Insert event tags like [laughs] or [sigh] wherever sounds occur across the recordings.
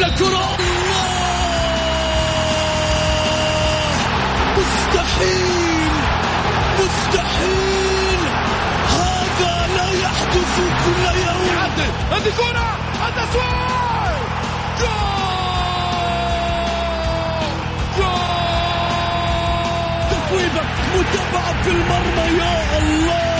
للكرة مستحيل! مستحيل! هذا لا يحدث كل يوم. هذه كرة! التسويق تتويبة متابعة في المرمى يا الله!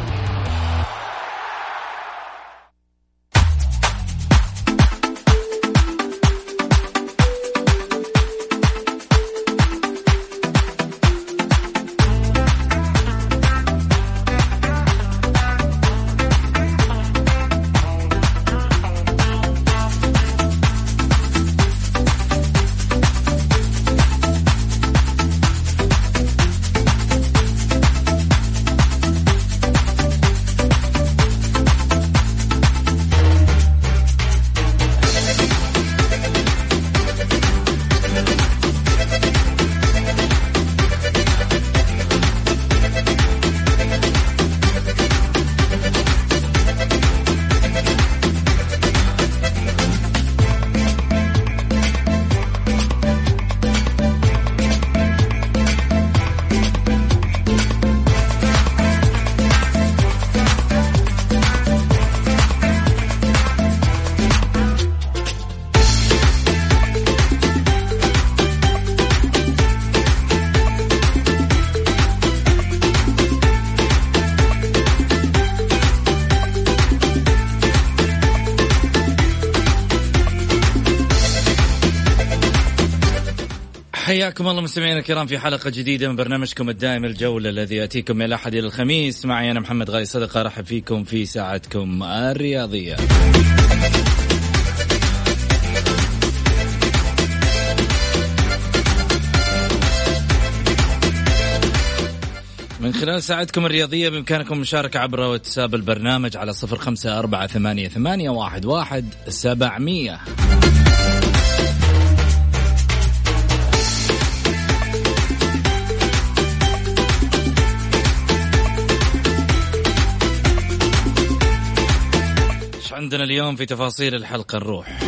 حياكم الله مستمعينا الكرام في حلقة جديدة من برنامجكم الدائم الجولة الذي يأتيكم من الأحد إلى الخميس. معي أنا محمد غالي صدقة أرحب فيكم في ساعتكم الرياضية. من خلال ساعتكم الرياضية بإمكانكم المشاركة عبر واتساب البرنامج على صفر خمسة أربعة ثمانية, ثمانية واحد, واحد سبعمية. عندنا اليوم في تفاصيل الحلقة نروح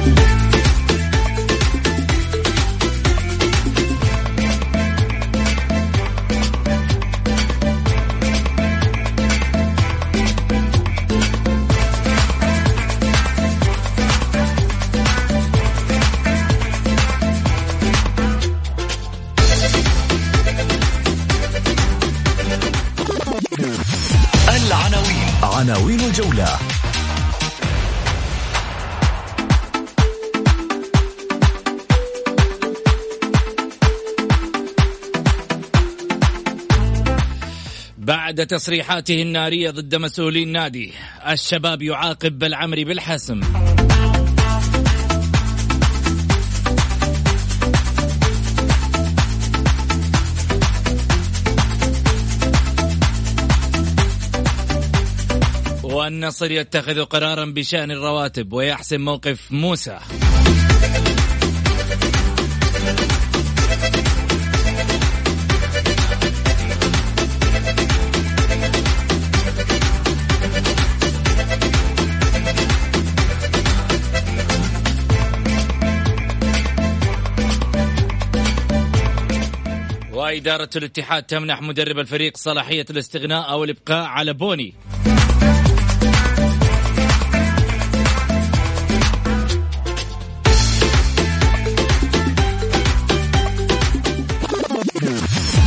بعد تصريحاته النارية ضد مسؤولي النادي الشباب يعاقب بالعمري بالحسم. والنصر يتخذ قرارا بشأن الرواتب ويحسم موقف موسى. وإدارة الاتحاد تمنح مدرب الفريق صلاحية الاستغناء أو الإبقاء على بوني.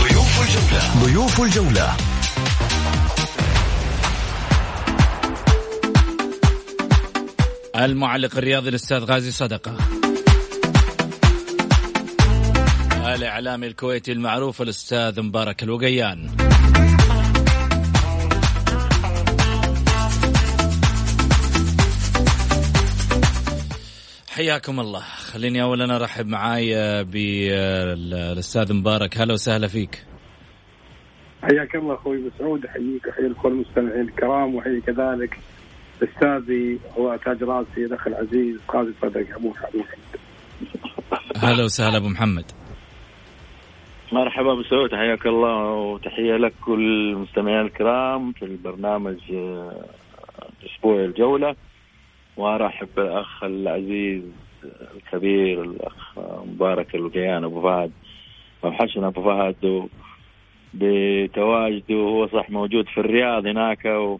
ضيوف الجولة ضيوف الجولة. المعلق الرياضي الأستاذ غازي صدقة. الإعلامي الكويتي المعروف الأستاذ مبارك الوقيان. حياكم الله. خليني اولا أرحب معاي بالأستاذ مبارك. هلا وسهلا فيك. حياك الله أخوي مسعود أحييك واحيي كل المستمعين الكرام وأحيي كذلك أستاذي هو تاج راسي الأخ العزيز قاضي صدق أبو محمد هلا وسهلا أبو محمد. مرحبا أبو حياك الله وتحية لك كل المستمعين الكرام في البرنامج آه، أسبوع الجولة. وأرحب بالأخ العزيز الكبير الأخ مبارك الوقيان أبو فهد. وحشنا أبو فهد بتواجده وهو صح موجود في الرياض هناك و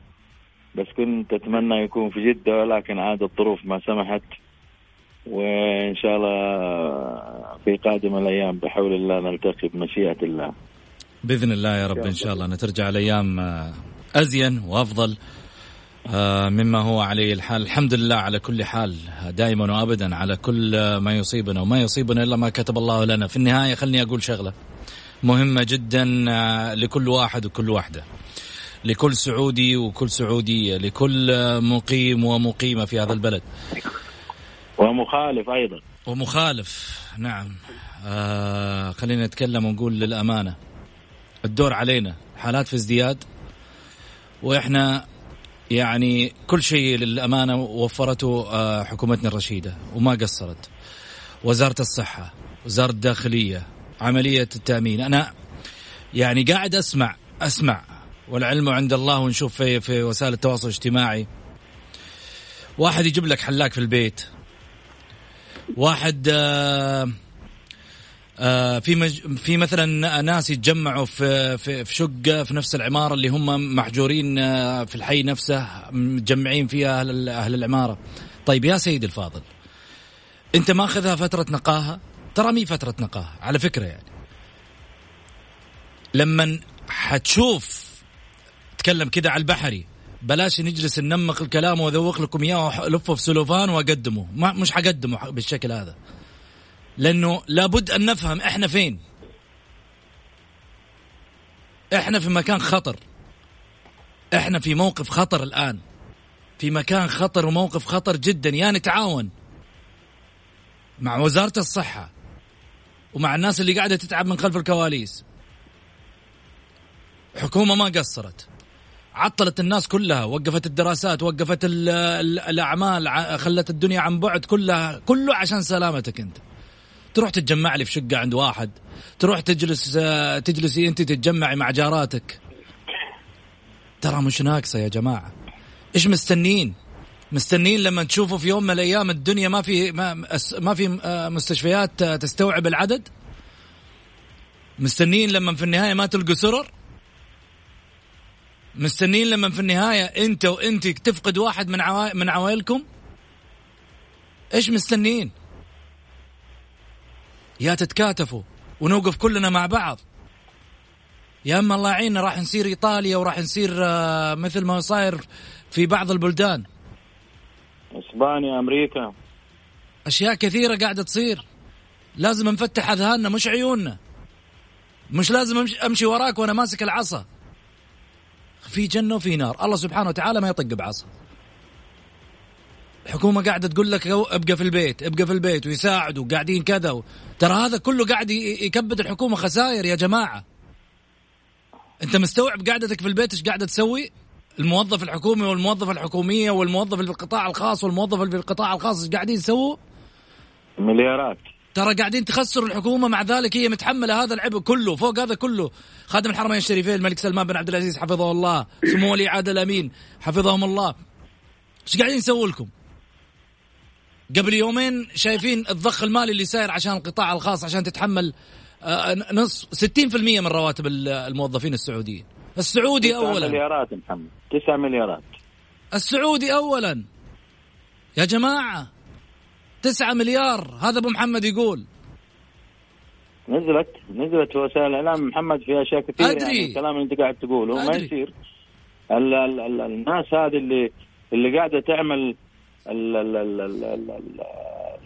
بس كنت أتمنى يكون في جدة ولكن عاد الظروف ما سمحت. وإن شاء الله في قادم الأيام بحول الله نلتقي بمشيئة الله. بإذن الله يا رب إن شاء الله. نترجع الأيام آه، أزين وأفضل آه، مما هو عليه الحال. الحمد لله على كل حال دائما وابدا على كل ما يصيبنا وما يصيبنا إلا ما كتب الله لنا. في النهاية خلني أقول شغلة مهمة جدا آه، لكل واحد وكل واحدة لكل سعودي وكل سعودية لكل مقيم ومقيمة في هذا البلد. ومخالف أيضا. ومخالف. نعم. آه خلينا نتكلم ونقول للأمانة. الدور علينا. حالات في ازدياد. وإحنا يعني كل شيء للأمانة وفرته آه حكومتنا الرشيدة. وما قصرت. وزارة الصحة وزارة الداخلية عملية التأمين. أنا يعني قاعد أسمع أسمع. والعلم عند الله ونشوف في في وسائل التواصل الاجتماعي. واحد يجيب لك حلاق في البيت. واحد آه آه في مج... في مثلا ناس يتجمعوا في في في شقة في نفس العمارة اللي هم محجورين آه في الحي نفسه متجمعين فيها أهل أهل العمارة. طيب يا سيدي الفاضل أنت ماخذها فترة نقاهة؟ ترى مي فترة نقاهة على فكرة يعني. لما حتشوف تكلم كذا على البحري بلاش نجلس ننمق الكلام وأذوق لكم إياه وألفه في سلوفان وأقدمه. ما مش حقدمه بالشكل هذا. لأنه لابد أن نفهم إحنا فين. إحنا في مكان خطر. إحنا في موقف خطر الآن. في مكان خطر وموقف خطر جدا. يا نتعاون مع وزارة الصحة ومع الناس اللي قاعدة تتعب من خلف الكواليس. حكومة ما قصرت. عطلت الناس كلها وقفت الدراسات وقفت ال ال الأعمال خلت الدنيا عن بعد كلها كله عشان سلامتك أنت. تروح تتجمع لي في شقة عند واحد تروح تجلس تجلسي أنت تتجمعي مع جاراتك. ترى مش ناقصة يا جماعة. إيش مستنين؟ مستنين لما تشوفوا في يوم من الأيام الدنيا ما في ما, ما في آه، مستشفيات تستوعب العدد؟ مستنين لما في النهاية ما تلقوا سرر؟ مستنين لما في النهاية انت وانت تفقد واحد من عوا... من عوائلكم؟ إيش مستنين يا تتكاتفوا ونوقف كلنا مع بعض. يا أما الله يعيننا راح نصير إيطاليا وراح نصير آه، مثل ما صاير في بعض البلدان. إسبانيا أمريكا. أشياء كثيرة قاعدة تصير. لازم نفتح أذهاننا مش عيوننا. مش لازم امشي, أمشي وراك وأنا ماسك العصا. في جنة وفي نار. الله سبحانه وتعالى ما يطق بعصا. الحكومة قاعدة تقول لك ابقى في البيت ابقى في البيت ويساعدوا قاعدين كذا و... ترى هذا كله قاعد يكبد الحكومة خسائر يا جماعة. أنت مستوعب قعدتك في البيت إيش قاعدة تسوي؟ الموظف الحكومي والموظفة الحكومية والموظف اللي في القطاع الخاص والموظف اللي في القطاع الخاص إيش قاعدين يسووا؟ مليارات. ترى قاعدين تخسروا الحكومة مع ذلك هي متحملة هذا العبء كله فوق هذا كله. خادم الحرمين الشريفين الملك سلمان بن عبد العزيز حفظه الله. سمو ولي عهد الامين حفظهم الله. إيش قاعدين يسووا لكم؟ قبل يومين شايفين الضخ المالي اللي ساير عشان القطاع الخاص عشان تتحمل آه، نص 60% من رواتب الموظفين السعوديين. السعودي اولا. 9 مليارات محمد. 9 مليارات. السعودي اولا. يا جماعة تسعة مليار هذا أبو محمد يقول. نزلت نزلت في وسائل الإعلام. محمد في أشياء كثيرة أدري. يعني الكلام اللي أنت قاعد تقوله ما يصير. ال ال ال الناس هذه اللي اللي قاعدة تعمل ال ال ال ال ال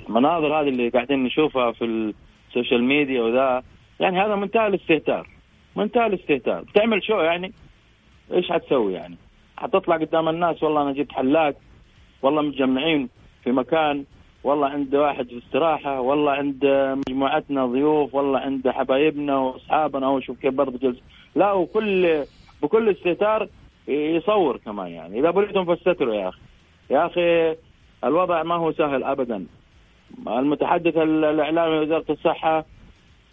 المناظر هذه اللي قاعدين نشوفها في ال social media وذا يعني هذا منتهى الاستهتار. منتهى الاستهتار. بتعمل شو يعني؟ إيش حتسوي يعني؟ حتطلع قدام الناس والله أنا جبت حلاق والله متجمعين في مكان والله عند واحد في استراحة والله عند مجموعتنا ضيوف والله عند حبايبنا وأصحابنا وشوف كيف برضه جلس. لا وكل بكل استهتار يصور كمان يعني. إذا بريتم فاستتروا يا أخي. يا أخي الوضع ما هو سهل ابدا. المتحدث الإعلامي وزارة الصحة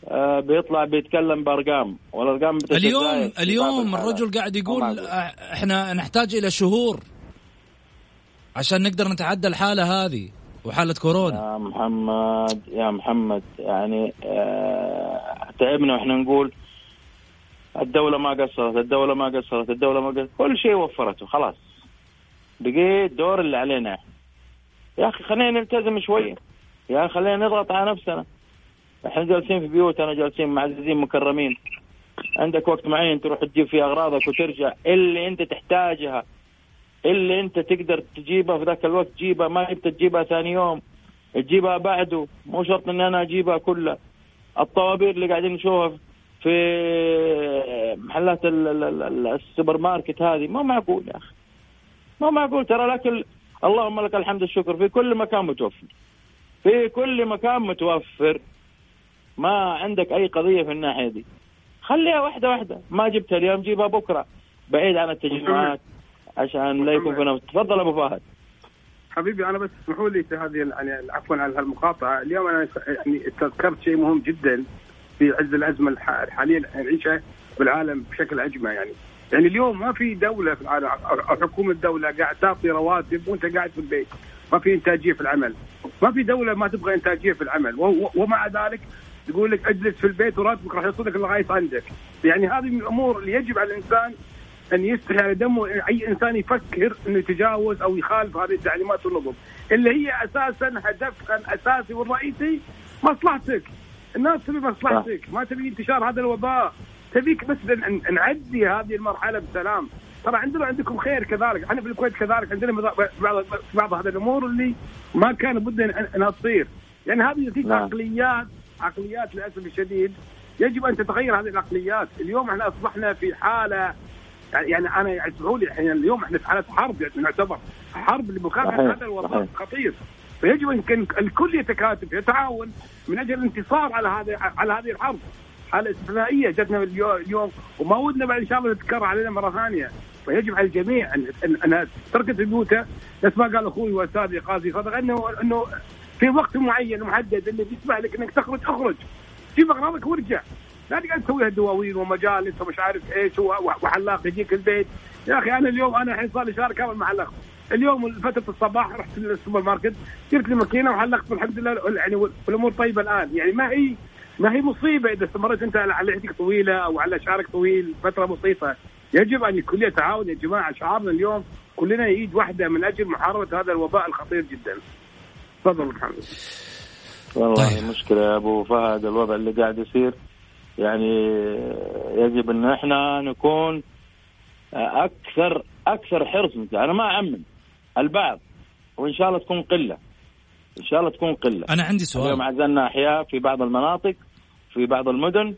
آه، بيطلع بيتكلم بأرقام. والأرقام اليوم اليوم الرجل قاعد يقول إحنا نحتاج إلى شهور عشان نقدر نتعدى الحالة هذه. وحالة كورونا. يا محمد يا محمد يعني آه تعبنا وإحنا نقول الدولة ما قصرت الدولة ما قصرت الدولة ما قصرت كل شيء وفرته خلاص. بقي الدور اللي علينا. يا أخي خلينا نلتزم شوية. يا أخي خلينا نضغط على نفسنا. إحنا جالسين في بيوتنا جالسين معززين مكرمين عندك وقت معين تروح تجيب فيه أغراضك وترجع اللي أنت تحتاجها. اللي انت تقدر تجيبها في ذاك الوقت جيبها ما انت تجيبها ثاني يوم. تجيبها بعده مو شرط ان أنا أجيبها كلها. الطوابير اللي قاعدين نشوفها في محلات السوبر ماركت هذه ما معقول يا أخي. ما معقول. ترى لكن اللهم لك الحمد الشكر في كل مكان متوفر. في كل مكان متوفر. ما عندك أي قضية في الناحية دي. خليها واحدة واحدة. ما جبتها اليوم جيبها بكرة. بعيد عن التجمعات. عشان لا يكون في نفس. تفضل أبو فهد. حبيبي أنا بس اسمحوا لي في هذه يعني عفوا على هالمقاطعة. اليوم أنا يعني تذكرت شيء مهم جدا في عز الأزمة الحالية اللي نعيشها بالعالم بشكل اجمع يعني. يعني اليوم ما في دولة في العالم أو حكومة دولة قاعد تعطي رواتب وأنت قاعد في البيت. ما في إنتاجية في العمل. ما في دولة ما تبغى إنتاجية في العمل. ومع ذلك يقول لك اجلس في البيت وراتبك راح يوصلك لغايه عندك. يعني هذه من الأمور اللي يجب على الإنسان أن يستحي على دمه أي إنسان يفكر إنه يتجاوز أو يخالف هذه التعليمات والنظم. اللي هي أساسا هدفها الأساسي والرئيسي مصلحتك. الناس تبي مصلحتك. ما تبي انتشار هذا الوباء. تبيك بس نعدي هذه المرحلة بسلام. ترى عندنا عندكم خير كذلك. إحنا في الكويت كذلك عندنا بعض بعض هذه الأمور اللي ما كان بد انها تصير. يعني هذه نتيجه نعم. عقليات عقليات للأسف الشديد يجب أن تتغير هذه العقليات. اليوم إحنا أصبحنا في حالة يعني أنا يعني اسمحوا لي إحنا اليوم إحنا في حالة حرب يعني نعتبر حرب لمكافحه هذا الوباء خطير. فيجب أن الكل يتكاتف يتعاون من أجل الانتصار على هذه على هذه الحرب. حالة استثنائية جتنا اليوم وما ودنا بعد إن شاء الله تتكرر علينا مرة ثانية. فيجب على الجميع ان انها تركز في بيوتها نفس ما قال أخوي واستاذي قاضي صدق انه أنه في وقت معين محدد اللي بيسمح لك إنك تخرج اخرج. جيب اغراضك وارجع. لا تقعد تسويها دواوين ومجالس ومش عارف إيش وحلاق يجيك البيت. يا أخي أنا اليوم أنا الحين صار لي شهر كامل محلق اليوم فترة الصباح رحت للسوبر ماركت جبت لي ماكينة وحلقت والحمد لله يعني والأمور طيبة الآن. يعني ما هي ما هي مصيبة إذا استمريت أنت على لحيتك طويلة أو على شعرك طويل فترة بسيطة. يجب أن الكل يتعاون يا جماعة. شعارنا اليوم كلنا يد واحدة من أجل محاربة هذا الوباء الخطير جدا. تفضل محمد. والله طيب. مشكلة يا أبو فهد الوضع اللي قاعد يصير. يعني يجب إن إحنا نكون أكثر أكثر حرص. أنا ما اعمم البعض وإن شاء الله تكون قلة. إن شاء الله تكون قلة. أنا عندي سؤال. اليوم عزلنا أحياء في بعض المناطق في بعض المدن.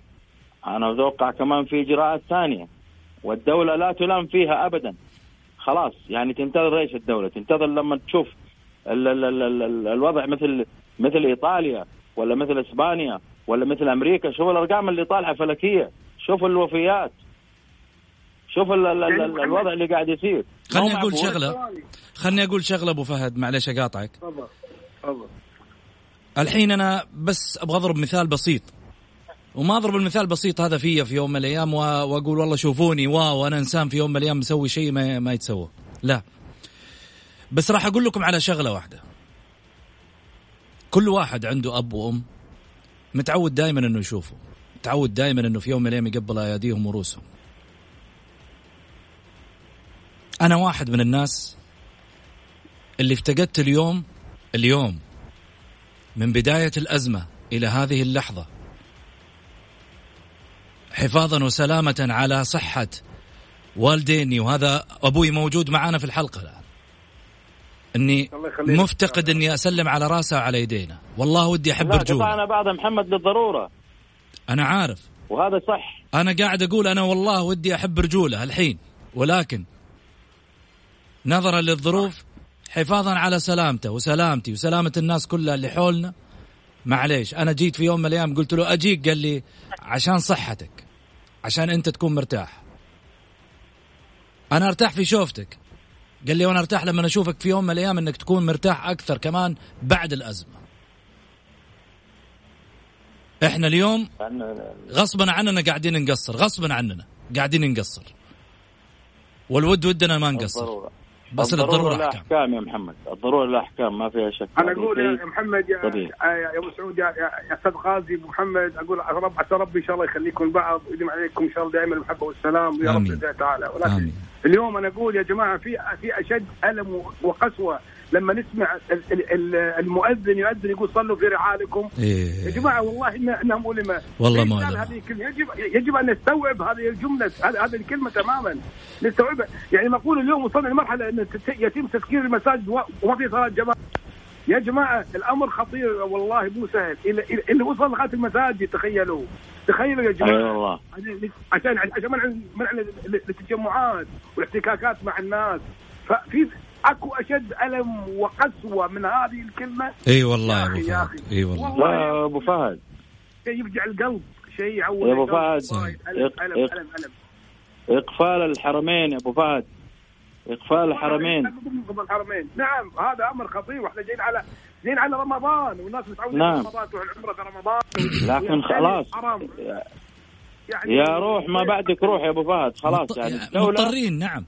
أنا أتوقع كمان في اجراءات ثانية. والدولة لا تلام فيها ابدا. خلاص يعني تنتظر إيش الدولة؟ تنتظر لما تشوف ال ال ال ال الوضع مثل مثل إيطاليا ولا مثل إسبانيا. ولا مثل أمريكا شوف الأرقام اللي طالعة فلكية شوف الوفيات شوف ال ال ال يعني الوضع اللي قاعد يصير. خليني أقول شغلة. خليني أقول شغلة أبو فهد معلش أقاطعك. تفضل تفضل. الحين أنا بس أبغى أضرب مثال بسيط. وما أضرب المثال البسيط هذا فيا في يوم من الأيام وأقول والله شوفوني واو أنا إنسان في يوم من الأيام مسوي شيء ما, ما يتسوى. لا. بس راح أقول لكم على شغلة واحدة. كل واحد عنده أب وأم. متعود دائما إنه يشوفه. متعود دائما إنه في يوم من الأيام يقبل أياديهم ورؤوسهم. أنا واحد من الناس اللي افتقدت اليوم اليوم من بداية الأزمة إلى هذه اللحظة حفاظا وسلامة على صحة والديني وهذا أبوي موجود معنا في الحلقة الآن. إني مفتقد إني أسلم على رأسه وعلى يدينا. والله ودي أحب رجوله أنا بعض محمد للضرورة. أنا عارف. وهذا صح. أنا قاعد أقول أنا والله ودي أحب رجوله الحين ولكن نظرا للظروف حفاظا على سلامته وسلامتي وسلامة الناس كلها اللي حولنا. معليش أنا جيت في يوم من الأيام قلت له أجيك قال لي عشان صحتك عشان أنت تكون مرتاح. أنا أرتاح في شوفتك. قال لي وأنا أرتاح لما أشوفك في يوم من الأيام إنك تكون مرتاح أكثر كمان بعد الأزمة. إحنا اليوم غصبا عننا قاعدين نقصر غصبا عننا قاعدين نقصر. والود ودنا ما نقصر. بس الضرورة لها أحكام. يا محمد. الضرورة لها أحكام ما فيها شك. أنا أقول يا محمد يا يا أبو سعود يا يا أستاذ غازي ابو محمد أقول رب عسى ربي إن شاء الله يخليكم بعض ويديم عليكم إن شاء الله دائما المحبة والسلام يا رب تعالى. ولكن آمين. اليوم أنا أقول يا جماعة في في أشد ألم وقسوة لما نسمع المؤذن يؤذن يقول صلوا في رحالكم إيه. يا جماعة والله انها مؤلمه والله ما هذه يجب يجب أن نستوعب هذه الجملة هذه الكلمة تماما. نستوعبها يعني نقول اليوم وصلنا لمرحلة إن يتم تسكير المساجد وما في صلاة جماعة. يا جماعة الأمر خطير. والله مو سهل. اللي وصل لغاية المساجد تخيلوا. تخيلوا يا جماعة. أيوة والله. عشان عشان منع منع التجمعات والاحتكاكات مع الناس. ففي أكو أشد ألم وقسوة من هذه الكلمة. إي والله يا أبو فهد. إي والله. لا أبو فهد. شيء يفجع القلب شيء يعور يا أبو فهد ألم ألم ألم ألم. إقفال الحرمين يا أبو فهد. إقفال الحرمين. الحرمين. نعم هذا أمر خطير. وإحنا جايين على جايين على رمضان والناس متعودين نعم. رمضان تروح العمره في رمضان. لكن خلاص. يعني يا روح ما بعدك روح يا أبو فهد. خلاص يعني مضطرين نعم.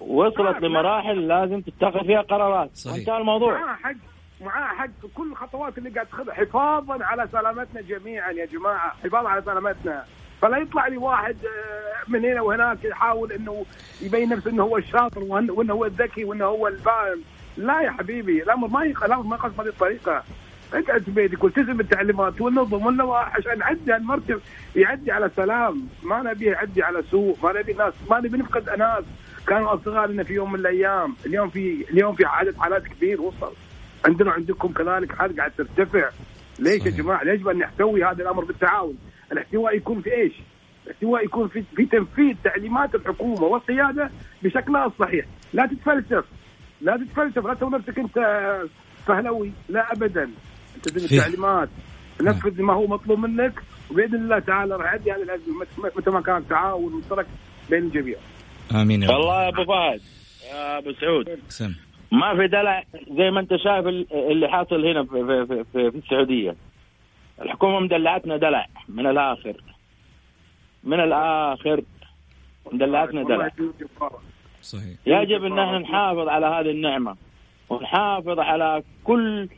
وصلت لمراحل لازم تتخذ فيها قرارات. صحيح. وانتهى الموضوع. معاه حق معاه حق. في كل الخطوات اللي قاعد تاخذها. حفاظا على سلامتنا جميعا يا جماعة. حفاظا على سلامتنا. فلا يطلع لي واحد آه، من هنا وهناك يحاول إنه يبين نفسه إنه هو الشاطر وإنه هو الذكي وإنه هو الفاهم لا يا حبيبي. الأمر ما الأمر ما يقص بهذه الطريقة. اقعد في بيتك والتزم بالتعليمات والنظم والنواح عشان نعدي المركب يعدي على سلام ما نبيه يعدي على سوء ما نبي ناس ما نبي نفقد ناس كانوا اصدقائنا في يوم من الأيام. اليوم في اليوم في عدد حالات كبير وصل. عندنا وعندكم كذلك حالات قاعد ترتفع. ليش يا جماعة؟ يجب أن نحتوي هذا الأمر بالتعاون. الاحتواء يكون في إيش؟ الاحتواء يكون في في تنفيذ تعليمات الحكومة والقيادة بشكلها الصحيح لا تتفلسف. لا تتفلسف. لا تسوي نفسك أنت فهلوي. لا ابدا. التزم التعليمات. نفذ ما هو مطلوب منك. وبإذن الله تعالى راح يعدي هذه الأزمة متى ما كان تعاون ومشترك بين الجميع. آمين يا والله يا أبو فهد يا أبو سعود. سم. ما في دلع زي ما أنت شايف اللي حاصل هنا في, في, في, في السعودية. الحكومة مدلعتنا دلع من الآخر. من الآخر مدلعتنا دلع. صحيح. يجب إن إحنا نحافظ على هذه النعمة ونحافظ على كل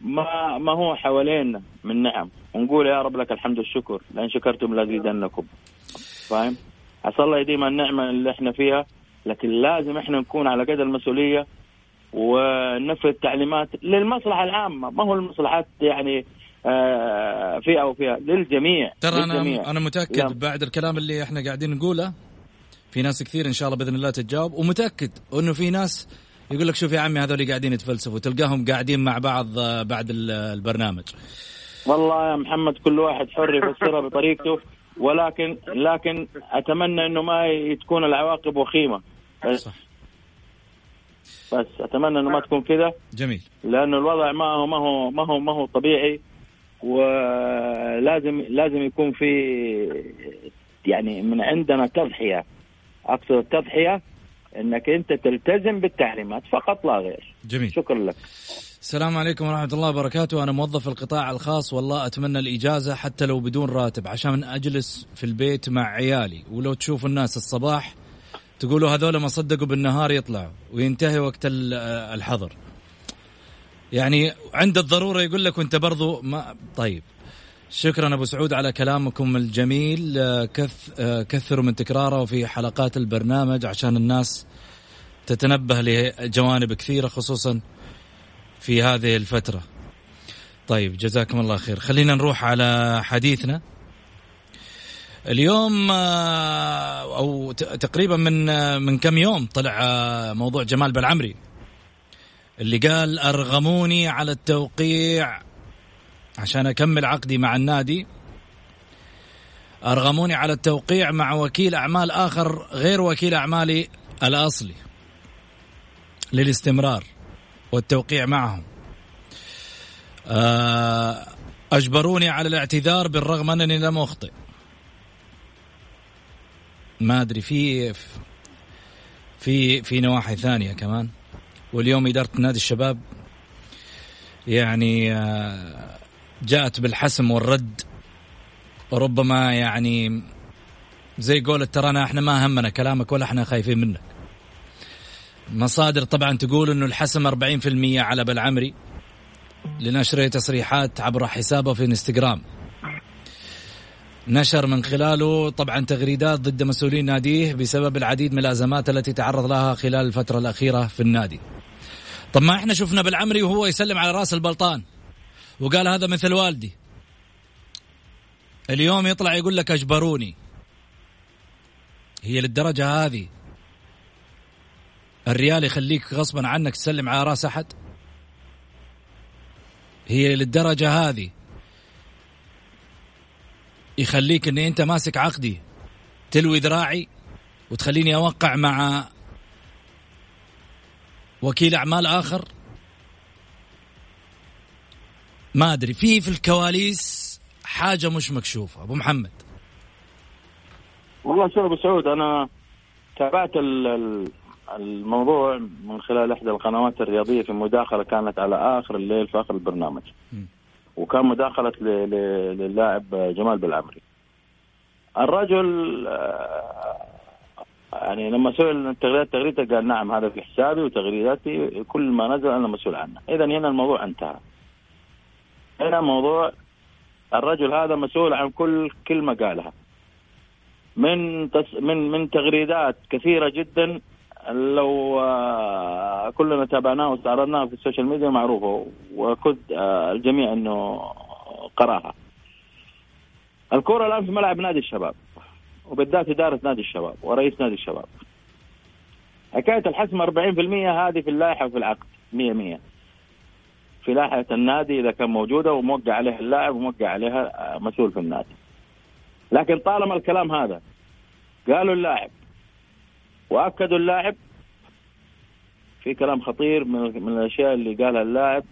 ما ما هو حوالينا من نعم. ونقول يا رب لك الحمد والشكر لأن شكرتم لازيدنكم فاهم؟ عسى الله يديم النعمة اللي إحنا فيها لكن لازم إحنا نكون على قدر المسؤولية وننفذ التعليمات للمصلحة العامة. ما هو المصلحات يعني آه، فئه أو فئه للجميع ترى أنا أنا متأكد لم. بعد الكلام اللي إحنا قاعدين نقوله في ناس كثير إن شاء الله بإذن الله تتجاوب ومتأكد إنه في ناس يقول لك شوف يا عمي هذول قاعدين يتفلسفوا تلقاهم قاعدين مع بعض آه، بعد البرنامج. والله يا محمد كل واحد حر يفسرها بطريقته. ولكن لكن أتمنى إنه ما تكون العواقب وخيمة. صح. بس أتمنى إنه ما تكون كذا. جميل. لأنه الوضع ما هو ما هو ما هو ما هو طبيعي ولازم لازم يكون في يعني من عندنا تضحية أقصد التضحية إنك أنت تلتزم بالتعليمات فقط لا غير. جميل. شكرا لك. السلام عليكم ورحمة الله وبركاته. أنا موظف القطاع الخاص والله أتمنى الإجازة حتى لو بدون راتب عشان أجلس في البيت مع عيالي. ولو تشوفوا الناس الصباح تقولوا هذول ما صدقوا بالنهار يطلعوا وينتهي وقت الحظر. يعني عند الضرورة يقول لك وأنت برضو ما طيب. شكرا أبو سعود على كلامكم الجميل. كث كثروا من تكراره في حلقات البرنامج عشان الناس تتنبه لجوانب كثيرة خصوصا في هذه الفترة. طيب جزاكم الله خير. خلينا نروح على حديثنا. اليوم آه، أو تقريبا من آه، من كم يوم طلع آه، موضوع جمال بالعمري اللي قال أرغموني على التوقيع عشان أكمل عقدي مع النادي. أرغموني على التوقيع مع وكيل أعمال آخر غير وكيل أعمالي الأصلي للاستمرار. والتوقيع معهم. آه، أجبروني على الاعتذار بالرغم أنني لم أخطئ. ما أدري في في في نواحي ثانية كمان. واليوم إدارة نادي الشباب يعني آه، جاءت بالحسم والرد. وربما يعني زي قول ترانا إحنا ما همنا كلامك ولا إحنا خايفين منك. مصادر طبعا تقول إنه الحسم 40% على بالعمري لنشر تصريحات عبر حسابه في إنستغرام نشر من خلاله طبعا تغريدات ضد مسؤولين ناديه بسبب العديد من الأزمات التي تعرض لها خلال الفترة الأخيرة في النادي. طب ما إحنا شفنا بالعمري وهو يسلم على رأس البلطان وقال هذا مثل والدي. اليوم يطلع يقول لك أجبروني. هي للدرجة هذه الريال يخليك غصبا عنك تسلم على رأس أحد؟ هي للدرجة هذه يخليك اني أنت ماسك عقدي تلوي ذراعي وتخليني أوقع مع وكيل أعمال آخر؟ ما أدري. في في الكواليس حاجة مش مكشوفة. أبو محمد. والله شوف ابو سعود أنا تابعت الموضوع من خلال إحدى القنوات الرياضية في مداخلة كانت على آخر الليل في آخر البرنامج. وكان مداخلة للاعب جمال بالعمري. الرجل آه، يعني لما سئل التغريدات تغريدته قال نعم هذا في حسابي وتغريداتي كل ما نزل أنا مسؤول عنه. اذا هنا الموضوع انتهى. هنا موضوع الرجل هذا مسؤول عن كل كلمة قالها. من تس من من تغريدات كثيرة جدا لو آه، كلنا تابعناه واستعرضناه في ال social media معروفه وكد آه، الجميع إنه قراها. الكرة الآن في ملعب نادي الشباب وبالذات إدارة نادي الشباب ورئيس نادي الشباب. حكاية الحسم 40% هذه في اللائحة وفي العقد 100 100 في لائحة النادي إذا كان موجودة وموقع عليها اللاعب وموقع عليها آه، مسؤول في النادي. لكن طالما الكلام هذا قالوا اللاعب واكدوا اللاعب في كلام خطير من, من الأشياء اللي قالها اللاعب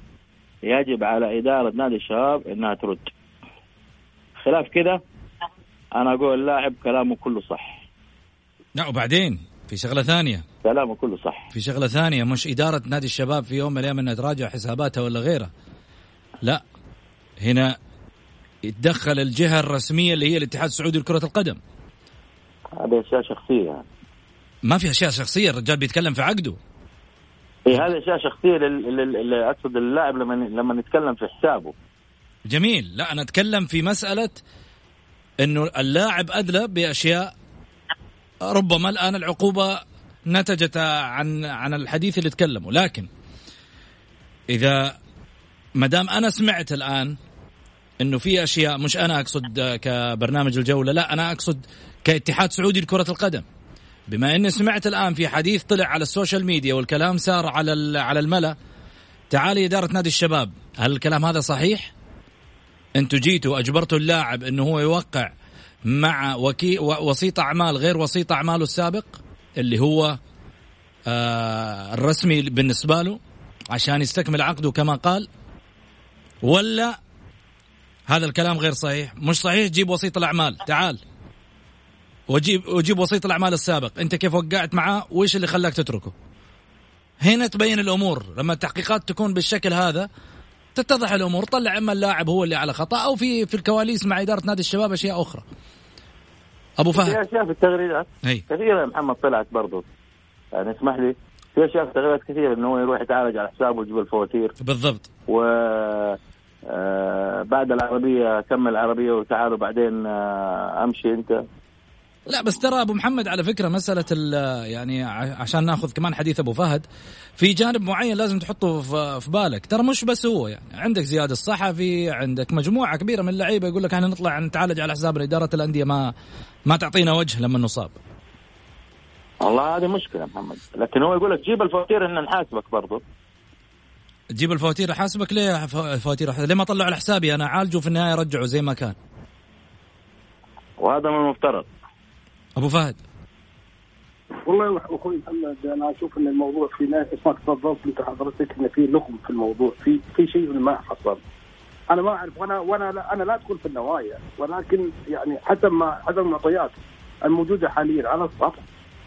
يجب على إدارة نادي الشباب إنها ترد. خلاف كذا أنا أقول اللاعب كلامه كله صح. لا وبعدين؟ في شغلة ثانية. كلامه كله صح. في شغلة ثانية مش إدارة نادي الشباب في يوم من الأيام إنها تراجع حساباتها ولا غيرها. لا هنا يتدخل الجهة الرسمية اللي هي الاتحاد السعودي لكرة القدم. هذه أشياء شخصية. ما في أشياء شخصية الرجال بيتكلم في عقده. إيه هذه أشياء شخصية اللي أقصد اللاعب لما لما نتكلم في حسابه. جميل. لا أنا أتكلم في مسألة إنه اللاعب أدلى بأشياء ربما الآن العقوبة نتجت عن عن الحديث اللي تكلموا لكن إذا ما دام أنا سمعت الآن إنه في أشياء مش أنا أقصد كبرنامج الجولة لا أنا أقصد كاتحاد سعودي لكرة القدم. بما إني سمعت الآن في حديث طلع على ال social media والكلام سار على على الملا. تعالي إدارة نادي الشباب هل الكلام هذا صحيح؟ أنتوا جيتوا أجبرتوا اللاعب إنه هو يوقع مع وكي وسيط أعمال غير وسيط أعماله السابق اللي هو آه الرسمي بالنسبة له عشان يستكمل عقده كما قال؟ ولا هذا الكلام غير صحيح؟ مش صحيح جيب وسيط الأعمال تعال. وجيب وجيب وسيط الأعمال السابق. أنت كيف وقعت معاه؟ وإيش اللي خلاك تتركه؟ هنا تبين الأمور. لما التحقيقات تكون بالشكل هذا تتضح الأمور. طلع أما اللاعب هو اللي على خطأ أو في في الكواليس مع إدارة نادي الشباب أشياء أخرى. أبو فهد. في أشياء في التغريدات. هي. كثيرة يا محمد طلعت برضو. يعني اسمح لي في أشياء في التغريدات كثيرة إنه هو يروح يتعالج على حسابه ويجيب الفواتير. بالضبط. و آه بعد العربية كمل العربية وتعالوا بعدين آه أمشي أنت. لا بس ترى أبو محمد على فكرة مسألة يعني عشان ناخذ كمان حديث أبو فهد في جانب معين لازم تحطه في بالك. ترى مش بس هو يعني عندك زياد الصحفي عندك مجموعة كبيرة من اللعيبة يقول لك إحنا نطلع نتعالج على حسابنا اداره الأندية ما ما تعطينا وجه لما نصاب. والله هذه مشكلة محمد. لكن هو يقول لك جيب الفواتير إن نحاسبك برضه تجيب الفواتير احاسبك ليه فواتير؟ ليه ما طلعوا على حسابي؟ أنا اعالجه في النهاية رجعه زي ما كان. وهذا من المفترض. أبو فهد. والله أخوي محمد أنا أشوف إن الموضوع في ناس ما تفضلت أنت حضرتك إن في لغم في الموضوع في في شيء ما حصل. أنا ما أعرف وأنا وأنا لا أنا لا أدخل في النوايا ولكن يعني حسب ما حسب المعطيات الموجودة حاليا على السطح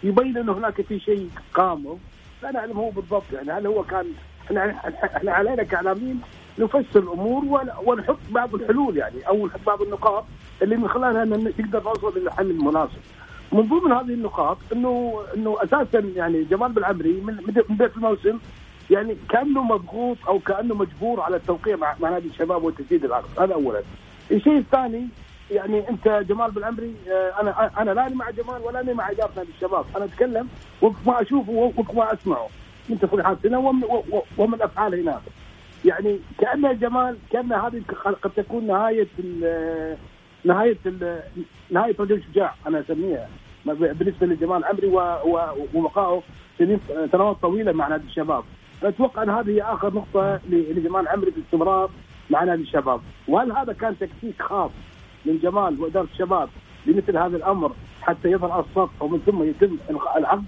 يبين انه هناك في شيء قام لا نعلم هو بالضبط يعني هل هو كان إحنا إحنا علينا كاعلاميين نفسر الأمور ونحط بعض الحلول يعني أو نحط بعض النقاط اللي من خلالها نقدر نوصل إلى الحل المناسب. من ضمن هذه النقاط انه إنه أساسا يعني جمال بالعمري من بدايه الموسم يعني كأنه مضغوط أو كأنه مجبور على التوقيع مع, مع نادي الشباب وتجديد العقد هذا اولا. الشيء الثاني يعني أنت جمال بالعمري آه، أنا أنا لا مع جمال ولا مع إدارة نادي الشباب، أنا أتكلم وفق ما أشوفه وفق ما أسمعه من تصريحات هنا ومن, ومن افعال هناك. يعني كأن جمال كأن هذه قد تكون نهاية نهاية نهاية رجل شجاع أنا أسميها. بالنسبة لجمال عمري وبقائه سنوات طويلة مع نادي الشباب. أتوقع أن هذه هي آخر نقطة لجمال عمري في الاستمرار مع نادي الشباب، وهل هذا كان تكتيك خاص من جمال وإدارة الشباب لمثل هذا الأمر حتى يظهر على السطح ومن ثم يتم العقد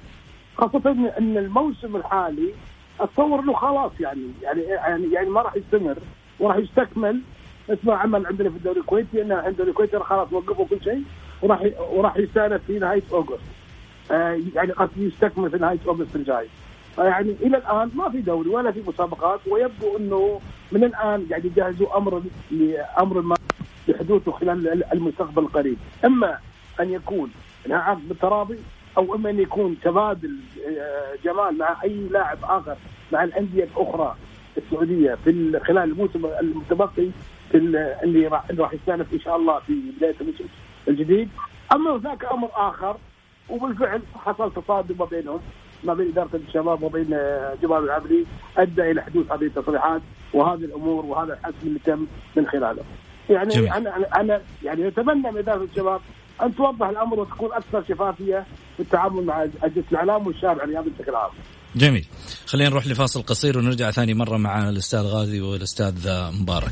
خاصة إن الموسم الحالي أتصور إنه خلاص يعني يعني يعني يعني ما راح يستمر وراح يستكمل ما عمل عندنا في الدوري الكويتي إن الدوري الكويتي خلاص وقفوا كل شيء وراح وراح يستانف في نهاية أوغست. آه يعني قد يستكمل في نهاية أوغست الجاي. يعني إلى الآن ما في دوري ولا في مسابقات ويبدو إنه من الآن قاعد يجهزوا أمر لامر ما بحدوثه خلال المستقبل القريب. إما أن يكون عقد بالتراضي أو إما أن يكون تبادل آه، جمال مع أي لاعب آخر مع الأندية الأخرى السعودية في خلال الموسم المتبقي. اللي راح راح يستأنف إن شاء الله في بداية الموسم الجديد أما هناك أمر آخر وبالفعل حصل تصادم ما بينهم ما بين إدارة الشباب وبين آه، جمال العبري أدى إلى حدوث هذه التصريحات وهذه الأمور وهذا الحسم اللي تم من خلاله. يعني جميل. أنا أنا يعني أتمنى من إدارة الشباب أن توضح الأمر وتكون أكثر شفافية في التعامل مع أجهزة الإعلام والشارع الرياضي بشكل عام. جميل خلينا نروح لفاصل قصير ونرجع ثاني مرة مع الأستاذ غازي والأستاذ مبارك.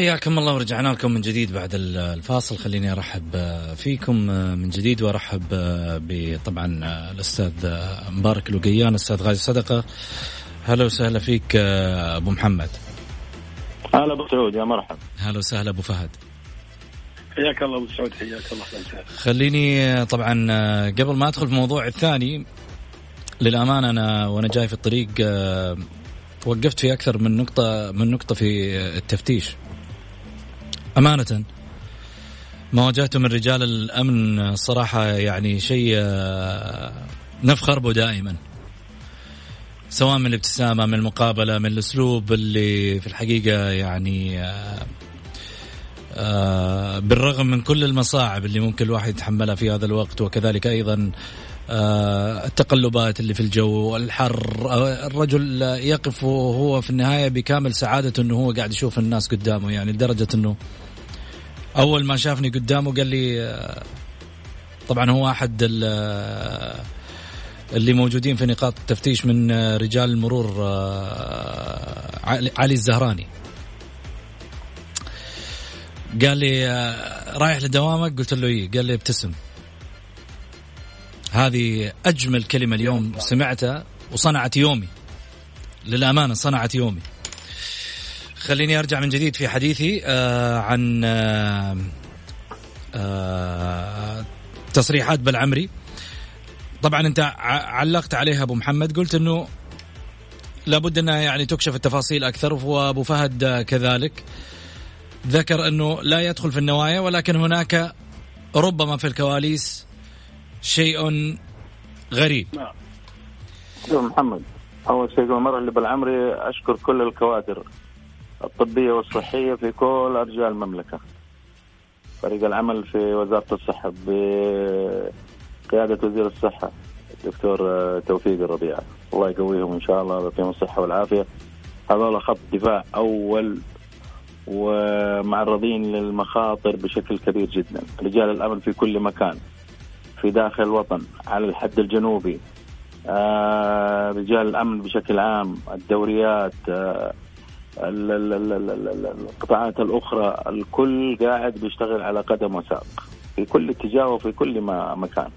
حياكم الله ورجعنا لكم من جديد بعد الفاصل. خليني أرحب فيكم من جديد وأرحب بطبعا الأستاذ مبارك الوقيان أستاذ غازي صدقة. هلا وسهلا فيك أبو محمد. هلا أبو سعود يا مرحبا. هلا وسهلا أبو فهد. حياك الله أبو سعود حياك الله خليني طبعا قبل ما أدخل في الموضوع الثاني للامانه أنا وأنا جاي في الطريق وقفت في أكثر من نقطة من نقطة في التفتيش. أمانة. ما واجهته من رجال الأمن الصراحة يعني شيء آه، نفخر به دائما. سواء من الابتسامة من المقابلة من الأسلوب اللي في الحقيقة يعني آه، آه، بالرغم من كل المصاعب اللي ممكن الواحد يتحملها في هذا الوقت وكذلك أيضا التقلبات اللي في الجو الحر الرجل يقف وهو في النهاية بكامل سعادته أنه هو قاعد يشوف الناس قدامه يعني لدرجة أنه أول ما شافني قدامه قال لي طبعا هو أحد اللي موجودين في نقاط التفتيش من رجال المرور علي الزهراني. قال لي رايح لدوامك؟ قلت له إيه. قال لي ابتسم. هذه أجمل كلمة اليوم سمعتها وصنعت يومي. للأمانة صنعت يومي. خليني أرجع من جديد في حديثي آه عن آه آه تصريحات بالعمري طبعا أنت علقت عليها أبو محمد قلت إنه لابد أنها يعني تكشف التفاصيل أكثر وابو فهد كذلك ذكر إنه لا يدخل في النوايا ولكن هناك ربما في الكواليس شيء غريب. نعم. محمد أول شيء المره اللي بالعمري أشكر كل الكوادر. الطبية والصحية في كل أرجاء المملكة. فريق العمل في وزارة الصحة بقيادة وزير الصحة الدكتور توفيق الربيع. الله يقويهم إن شاء الله يعطيهم الصحة والعافية. هذول خط دفاع أول ومعرضين للمخاطر بشكل كبير جدا. رجال الأمن في كل مكان في داخل الوطن على الحد الجنوبي. آه رجال الأمن بشكل عام الدوريات آه القطاعات الأخرى الكل قاعد بيشتغل على قدم وساق في كل اتجاه وفي كل ما مكان.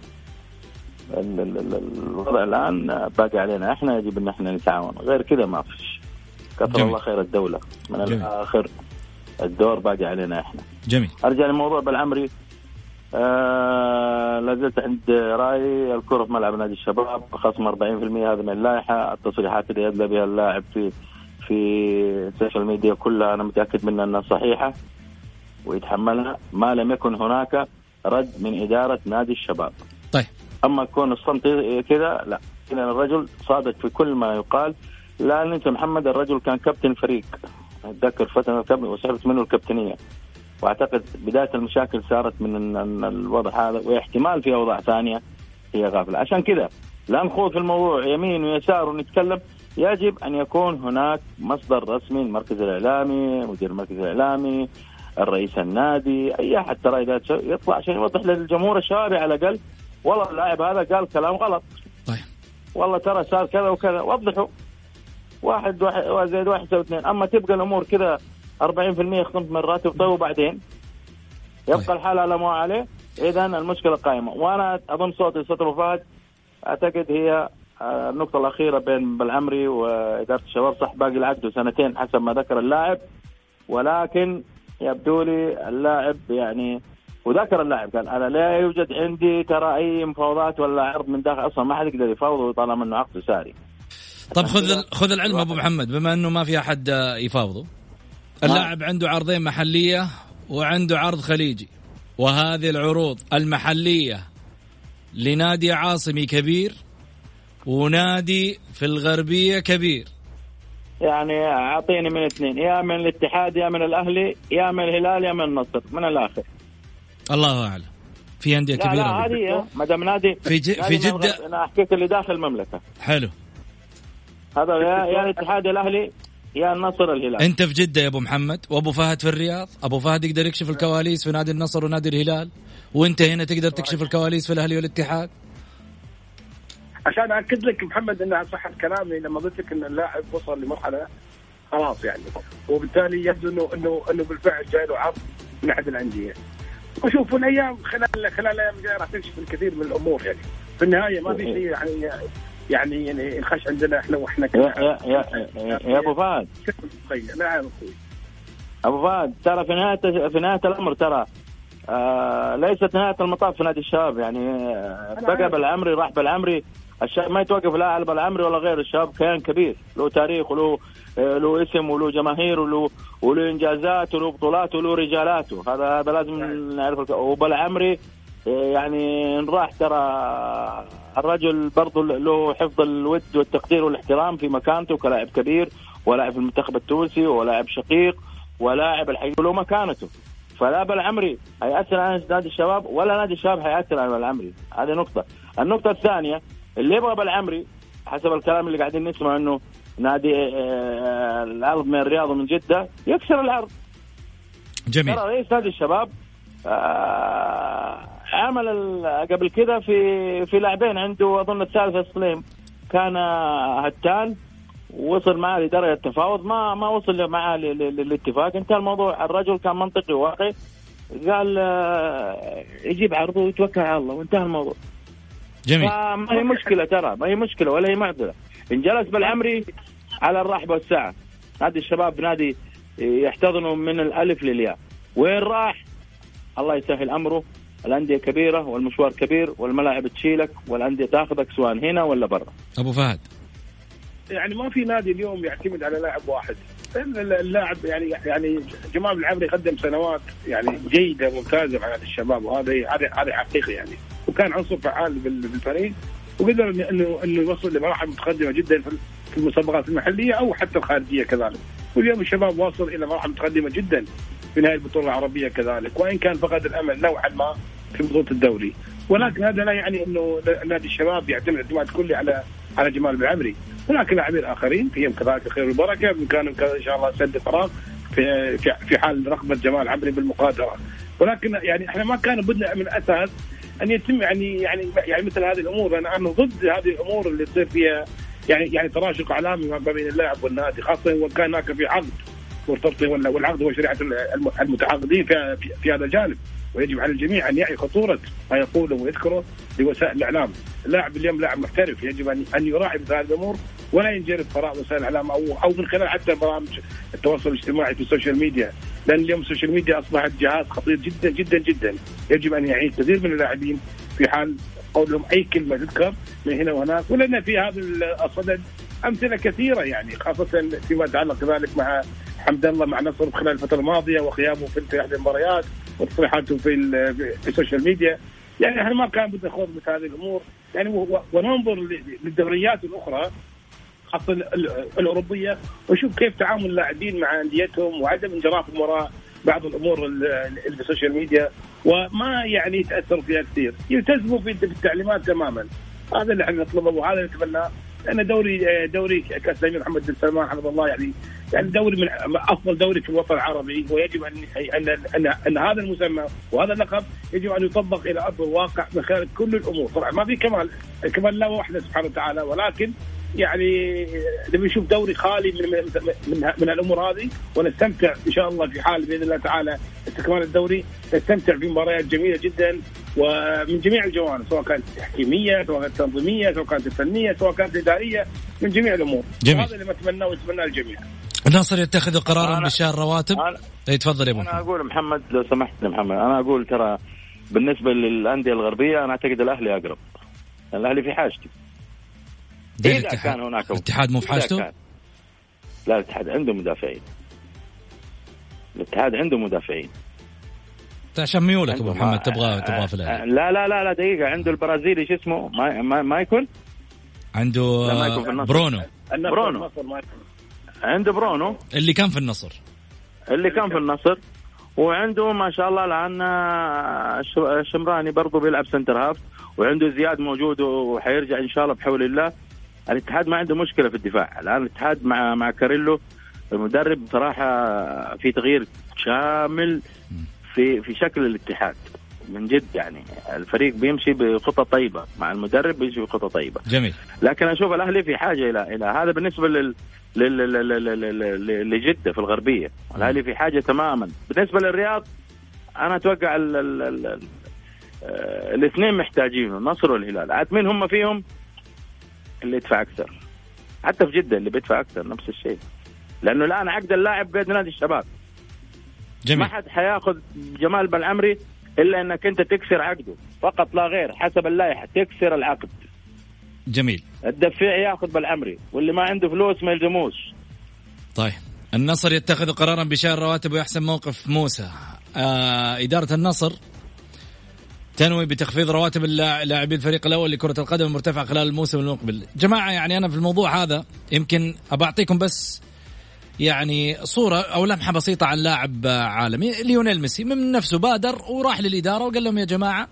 الوضع الآن باقي علينا. إحنا يجب إن إحنا نتعاون. غير كذا ما فيش. كثر الله خير الدولة. من جميل. الآخر الدور باقي علينا إحنا. جميل. أرجع لموضوع بلعمري. آه لازلت عند رايي الكرة في ملعب نادي الشباب خصم 40% هذا من اللائحة. التصريحات اللي يدلى بها اللاعب في في ال social media كلها أنا متأكد منها أنها صحيحة ويتحملها. ما لم يكن هناك رد من إدارة نادي الشباب. طيب. أما كون الصمت كذا لا. اذا الرجل صادق في كل ما يقال. لا أنت محمد الرجل كان كابتن فريق. أتذكر فترة كابتن وسحبت منه الكابتنية. وأعتقد بداية المشاكل صارت من الوضع هذا واحتمال في أوضاع ثانية هي غافلة. عشان كذا لا نخوض في الموضوع يمين ويسار ونتكلم. يجب أن يكون هناك مصدر رسمي المركز الإعلامي مدير المركز الإعلامي الرئيس النادي أي أحد. ترى إذا يطلع عشان يوضح للجمهور الشبابي على الأقل. والله اللاعب هذا قال كلام غلط. طيب. والله ترى صار كذا وكذا. وضحوا. واحد واحد زائد واحد يساوي اثنين. أما تبقى الأمور كذا 40% يخصم من الراتب طيب وبعدين؟ يبقى طيب. الحال على ما عليه. اذا المشكلة قائمة. وأنا اظن صوتي صوت ابو فهد أعتقد هي آه، النقطة الأخيرة بين بالعمري وإدارة الشباب صح باقي العقد سنتين حسب ما ذكر اللاعب. ولكن يبدو لي اللاعب يعني وذكر اللاعب قال أنا لا يوجد عندي ترى أي مفاوضات ولا عرض من داخل أصلا ما حد يقدر يفاوضه طالما انه عقده ساري طب خذ خذ العلم أبو محمد بما إنه ما في أحد يفاوضه. اللاعب عنده عرضين محلية وعنده عرض خليجي. وهذه العروض المحلية لنادي عاصمي كبير ونادي في الغربية كبير. يعني أعطيني من اثنين يا من الاتحاد يا من الأهلي يا من الهلال يا من النصر من الآخر. الله أعلم. في أندية كبيرة لا هذه ما دام نادي في ج... في جده أنا أحكيك اللي داخل المملكة. حلو. هذا يا يا الاتحاد الأهلي يا النصر الهلال. أنت في جدة يا أبو محمد وأبو فهد في الرياض أبو فهد يقدر يكشف الكواليس في نادي النصر ونادي الهلال وأنت هنا تقدر تكشف الكواليس في الأهلي والاتحاد؟ عشان اكد لك محمد إنها صحه كلامي لما قلت لك إن اللاعب وصل لمرحلة خلاص يعني. وبالتالي يبدو انه انه إنه بالفعل جاي له عرض من أحد الأندية. وشوف الأيام خلال خلال الأيام الجايه راح تكشف الكثير من الأمور يعني. في النهاية ما في شيء يعني يعني يعني ينخش عندنا إحنا وإحنا يا يا يا, يا, أبو فهد. نعم أخوي أبو فهد ترى في نهايه في نهاية الأمر ترى آه ليست نهاية المطاف في نادي الشباب يعني آه بقى بالعمري راح بالعمري الشاب ما يتوقف لا على بالعمري ولا غير. الشباب كيان كبير. له تاريخ وله آه له اسم وله جماهير وله وله إنجازات وله بطولات وله رجالاته هذا هذا لازم نعرف وبالعمري يعني ان راح ترى الرجل برضه له حفظ الود والتقدير والاحترام في مكانته كلاعب كبير ولاعب في المنتخب التونسي ولاعب شقيق ولاعب الحقيقة له مكانته. فلا بالعمري هيأثر على نادي الشباب ولا نادي الشباب هيأثر على بالعمري هذه نقطة. النقطة الثانية اللي يبغى بالعمري حسب الكلام اللي قاعدين نسمع إنه نادي آه، آه، العرض من الرياض ومن جدة يكسر العرض جميل. ترى رئيس نادي الشباب آه، عمل قبل كذا في في لاعبين عنده اظن الثالث سليم كان هتان وصل معاه لدرجة تفاوض ما ما وصل معاه للاتفاق. انتهى الموضوع. الرجل كان منطقي وواقعي قال يجيب عرضه ويتوكل على الله وانتهى الموضوع. جميل. ما هي مشكلة ترى ما هي مشكلة ولا هي معضله إن جلس بالعمري على الرحب والساعة نادي الشباب نادي يحتضنه من الألف للياء. وين راح؟ الله يسهل أمره. الأندية كبيرة والمشوار كبير والملاعب تشيلك والأندية تاخذك سواء هنا ولا برا. أبو فهد. يعني ما في نادي اليوم يعتمد على لاعب واحد. اللاعب يعني يعني جمال العمري قدم سنوات يعني جيدة ممتازة مع الشباب وهذا هذا هذا حقيقي يعني. وكان عنصر فعال بالفريق وقدر انه إنه يوصل لمراحل متقدمة جدا في المسابقات المحلية أو حتى الخارجية كذلك. واليوم الشباب واصل إلى مراحل متقدمة جدا في نهايه البطولة العربية كذلك وإن كان فقد الأمل نوعا ما في بطولة الدوري. ولكن هذا لا يعني إنه نادي الشباب يعتمد اعتماد كلي على على جمال بالعمري هناك لاعبين آخرين فيهم كذلك الخير والبركة. بامكانهم إن شاء الله سد فراغ في في حال رغبة جمال عمري بالمقاتلة. ولكن يعني إحنا ما كان بدنا من الاساس أن يتم يعني يعني يعني مثل هذه الأمور. أنا أنا ضد هذه الأمور اللي تصير فيها يعني يعني تراشق اعلامي ما بين اللاعب والنادي خاصة وكان هناك في عقد والعقد هو شريعة المتعاقدين في, في هذا الجانب. ويجب على الجميع أن يعي خطورة ما يقوله ويذكره لوسائل الإعلام، اللاعب اليوم لاعب محترف يجب ان أن يراعي مثل هذه الأمور ولا ينجرف وراء وسائل الإعلام أو أو من خلال حتى برامج التواصل الاجتماعي في ال social media، لأن اليوم ال social media أصبحت جهاز خطير جدا جدا جدا، يجب أن يعي كثير من اللاعبين في حال قولهم أي كلمة تذكر من هنا وهناك. ولنا في هذا الصدد أمثلة كثيرة يعني خاصة فيما يتعلق ذلك مع حمد الله مع نصر خلال الفترة الماضية وقيامه في احد المباريات وتصريحاته في, في ال social media. يعني إحنا ما كان بدنا نخوض مثل هذه الأمور. يعني وننظر للدوريات الأخرى خاصة الأوروبية ونشوف كيف تعامل اللاعبين مع أنديتهم وعدم انجرافهم وراء بعض الأمور اللي في ال social media وما يعني يتأثروا فيها كثير. يلتزموا في التعليمات تماما. هذا اللي إحنا نطلبه وهذا اللي نتمناه. لأن دوري دوري كأس الأمير محمد بن سلمان حفظه الله يعني يعني دوري من أفضل دوري في الوطن العربي ويجب أن أن أن, أن هذا المسمى وهذا اللقب يجب أن يطبق إلى أرض الواقع من خلال كل الأمور. طبعا ما في كمال الكمال لا وحده سبحانه وتعالى ولكن يعني نبي نشوف دوري خالي من من من, من الأمور هذه ونستمتع إن شاء الله في حال بإذن الله تعالى استكمال الدوري. نستمتع في مباريات جميلة جدا ومن جميع الجوانب سواء كانت تحكيمية سواء كانت تنظيمية سواء كانت فنية سواء كانت إدارية من جميع الأمور. جميل. هذا اللي نتمناه ويتمناه الجميع الناصر يتخذ قرارا بشهر رواتب؟ اي تفضل يا أبو. أنا أقول محمد لو سمحت محمد أنا أقول ترى بالنسبة للأندية الغربية أنا أعتقد الأهلي أقرب. الأهلي في إذا الاتحاد. كان هناك الاتحاد مو في حاجته؟ لا الاتحاد عنده مدافعين. الاتحاد عنده مدافعين. عشان ميولك أبو محمد تبغى تبغى في الأهلي. لا لا لا لا دقيقة. عنده البرازيلي شو اسمه؟ ما ما, ما يكون؟ عنده ما. برونو. برونو. عنده برونو؟ اللي كان في النصر. اللي كان في النصر. وعنده ما شاء الله الآن الشمراني برضه بيلعب center half. وعنده زياد موجود وحيرجع إن شاء الله بحول الله. الاتحاد ما عنده مشكلة في الدفاع. الآن الاتحاد مع مع كاريلي المدرب بصراحة في تغيير شامل في في شكل الاتحاد. من جد يعني الفريق بيمشي بخطة طيبة. مع المدرب بيمشي بخطة طيبة. جميل. لكن أشوف الأهلي في حاجة إلى إلى هذا بالنسبة لل لجدة في الغربية. الأهلي في حاجة تماما. بالنسبة للرياض أنا أتوقع الاثنين محتاجينه النصر والهلال. عاد مين هم فيهم؟ اللي يدفع أكثر. حتى في جدة اللي بيدفع أكثر نفس الشيء. لأنه الان عقد اللاعب بيد نادي الشباب. جميل. ما حد حياخذ جمال بالعمري إلا إنك أنت تكسر عقده. فقط لا غير حسب اللائحة تكسر العقد. جميل. الدفيع ياخذ بالعمري واللي ما عنده فلوس ما يلزموش. طيب. النصر يتخذ قرارا بشهر رواتب ويحسن موقف موسى. آه إدارة النصر تنوي بتخفيض رواتب لاعبي الفريق الأول لكرة القدم المرتفعة خلال الموسم المقبل. جماعة يعني أنا في الموضوع هذا يمكن أبعطيكم بس يعني صورة أو لمحة بسيطة عن لاعب عالمي ليونيل ميسي. من نفسه بادر وراح للإدارة وقال لهم يا جماعة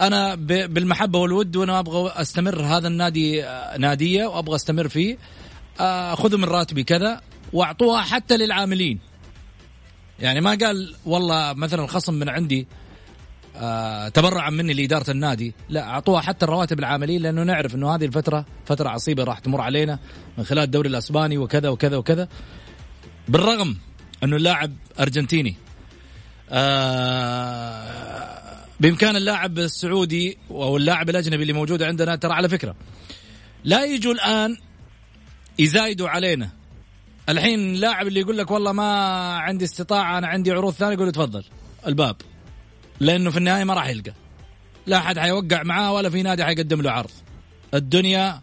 أنا بالمحبة والود وأنا أبغى أستمر هذا النادي نادية وأبغى أستمر فيه خذوا من راتبي كذا وأعطوها حتى للعاملين. يعني ما قال والله مثلا الخصم من عندي آه تبرعا مني لإدارة النادي. لا أعطوها حتى الرواتب العاملين لأنه نعرف إنه هذه الفترة فترة عصيبة راح تمر علينا من خلال الدوري الأسباني وكذا وكذا وكذا. بالرغم إنه اللاعب أرجنتيني. آه بإمكان اللاعب السعودي أو اللاعب الأجنبي اللي موجود عندنا ترى على فكرة لا يجوا الآن يزايدوا علينا. الحين اللاعب اللي يقول لك والله ما عندي استطاعة أنا عندي عروض ثانية يقول تفضل الباب. لأنه في النهاية ما راح يلقى. لا أحد حيوقع معاه ولا في نادي حيقدم له عرض. الدنيا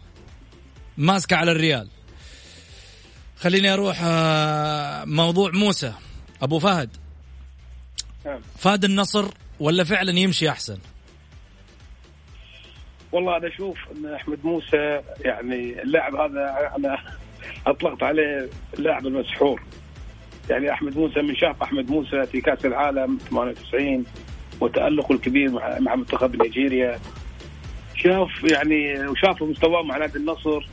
ماسكة على الريال. خليني أروح آه، موضوع موسى. أبو فهد. نعم. فاد النصر ولا فعلا يمشي أحسن؟ والله أنا أشوف إن أحمد موسى يعني اللاعب هذا أنا أطلقت عليه اللاعب المسحور. يعني أحمد موسى من شاف أحمد موسى في كأس العالم 98 وتألقه الكبير مع منتخب نيجيريا. شاف يعني وشاف مستواه مع نادي النصر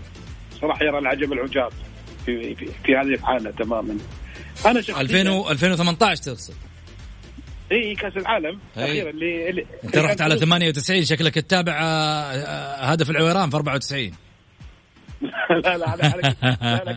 صراحة يرى العجب العجاب في في, في هذه الحالة تماما. أنا شخصيا 2000 2018 تقصد إي كأس العالم الاخير اللي, اللي أنت رحت على 98 شكلك تتابع آه، آه، هدف العويران في 94 [laughs] لا لا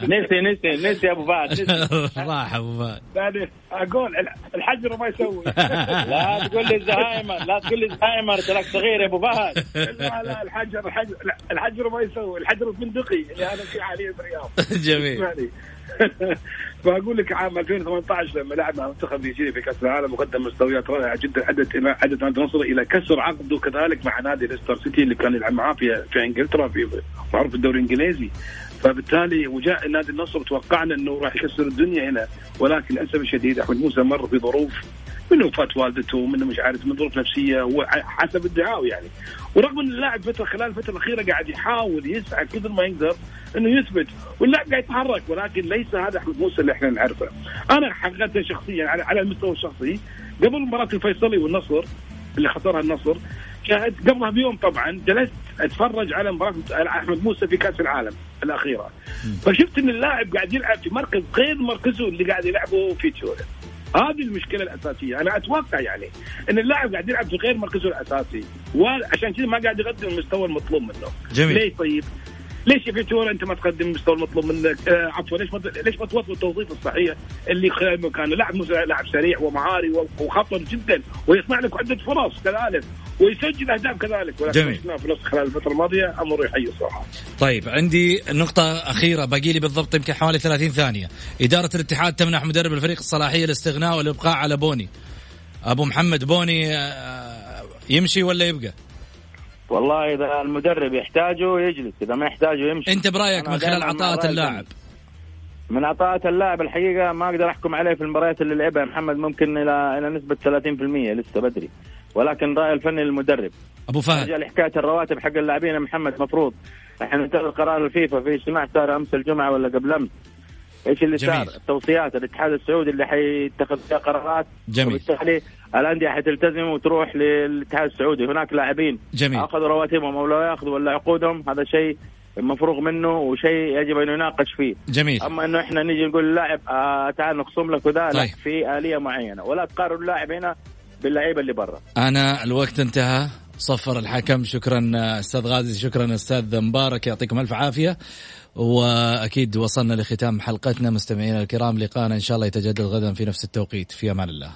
نسي نسي نسي أبو فهد [laughs] راح أبو فهد. لا أقول الحجر ما يسوي. [laughs] لا تقول لي زهايمر لا تقول لي زهايمر تراك صغير يا أبو فهد. لا لا الحجر الحجر الحجر ما يسوي الحجر الفندقي اللي أنا فيه حاليا في الرياض. جميل. [laughs] فاقول لك عام 2018 لما لعب مع منتخب نيجيريا في كأس العالم وقدم مستويات رائعة جدا عدت إلى عدت نادي النصر إلى كسر عقده كذلك مع نادي ليستر سيتي اللي كان يلعب معاه في في إنجلترا في معروف الدوري الإنجليزي. فبالتالي وجاء نادي النصر توقعنا إنه راح يكسر الدنيا هنا ولكن للاسف الشديد أحمد موسى مر في ظروف من وفاه والدته من مش عارف من ظروف نفسية حسب ادعائه يعني. ورغم إن اللاعب فترة خلال الفترة الأخيرة قاعد يحاول يسعى كثر ما يقدر إنه يثبت واللاعب قاعد يتحرك ولكن ليس هذا احمد موسى اللي إحنا نعرفه. أنا حقيقه شخصيا على المستوى الشخصي قبل مباراة الفيصلي والنصر اللي خسرها النصر شاهد قبلها بيوم طبعا جلست أتفرج على مباراة أحمد موسى في كأس العالم الأخيرة. فشفت إن اللاعب قاعد يلعب في مركز غير مركزه اللي قاعد يلعبه في تشورن هذه المشكلة الأساسية. أنا أتوقع يعني إن اللاعب قاعد يلعب في غير مركزه الأساسي. وعشان كذا ما قاعد يقدم المستوى المطلوب منه. جميل. ليه طيب؟ ليش يا فيتورا أنت ما تقدم المستوى المطلوب منك؟ آه عفوا ليش ما ليش ما توظف التوظيف الصحيح اللي خلال مكانه لاعب لاعب سريع ومهاري وخطر جدا ويصنع لك عدة فرص كذلك؟ ويسجل أهداف كذلك ولكن جميل. في نص خلال الفترة الماضية أمر يحيي الصراحه طيب عندي نقطة أخيرة باقي لي بالضبط يمكن حوالي 30 ثانية. إدارة الاتحاد تمنح مدرب الفريق الصلاحية الاستغناء والإبقاء على بوني. أبو محمد بوني آه، يمشي ولا يبقى؟ والله إذا المدرب يحتاجه يجلس إذا ما يحتاجه يمشي. أنت برأيك من خلال عطاءات اللاعب؟ من عطاءات اللاعب الحقيقة ما أقدر أحكم عليه في المباريات اللي لعبها محمد ممكن إلى إلى نسبة 30% لسه بدري. ولكن راي الفني للمدرب. أبو فهد. حكاية الرواتب حق اللاعبين محمد مفروض. إحنا ننتظر قرار الفيفا في اجتماع صار أمس الجمعة ولا قبل أمس؟ إيش اللي جميل. صار؟ التوصيات الاتحاد السعودي اللي حيتخذ فيها قرارات. جميل. وبالتالي الأندية حتلتزم وتروح للاتحاد السعودي. هناك لاعبين جميل. أخذوا رواتبهم أو لا يأخذوا ولا عقودهم هذا شيء مفروغ منه وشيء يجب أن يناقش فيه. جميل. أما إنه إحنا نجي نقول للاعب آه تعال نخصم لك وذا طيب. في آلية معينة. ولا تقارن اللاعب هنا باللعيبة اللي برا. أنا الوقت انتهى. صفر الحكم. شكرا أستاذ غازي شكرا أستاذ مبارك. يعطيكم ألف عافية. وأكيد وصلنا لختام حلقتنا. مستمعينا الكرام لقاءنا إن شاء الله يتجدد غدا في نفس التوقيت. في أمان الله.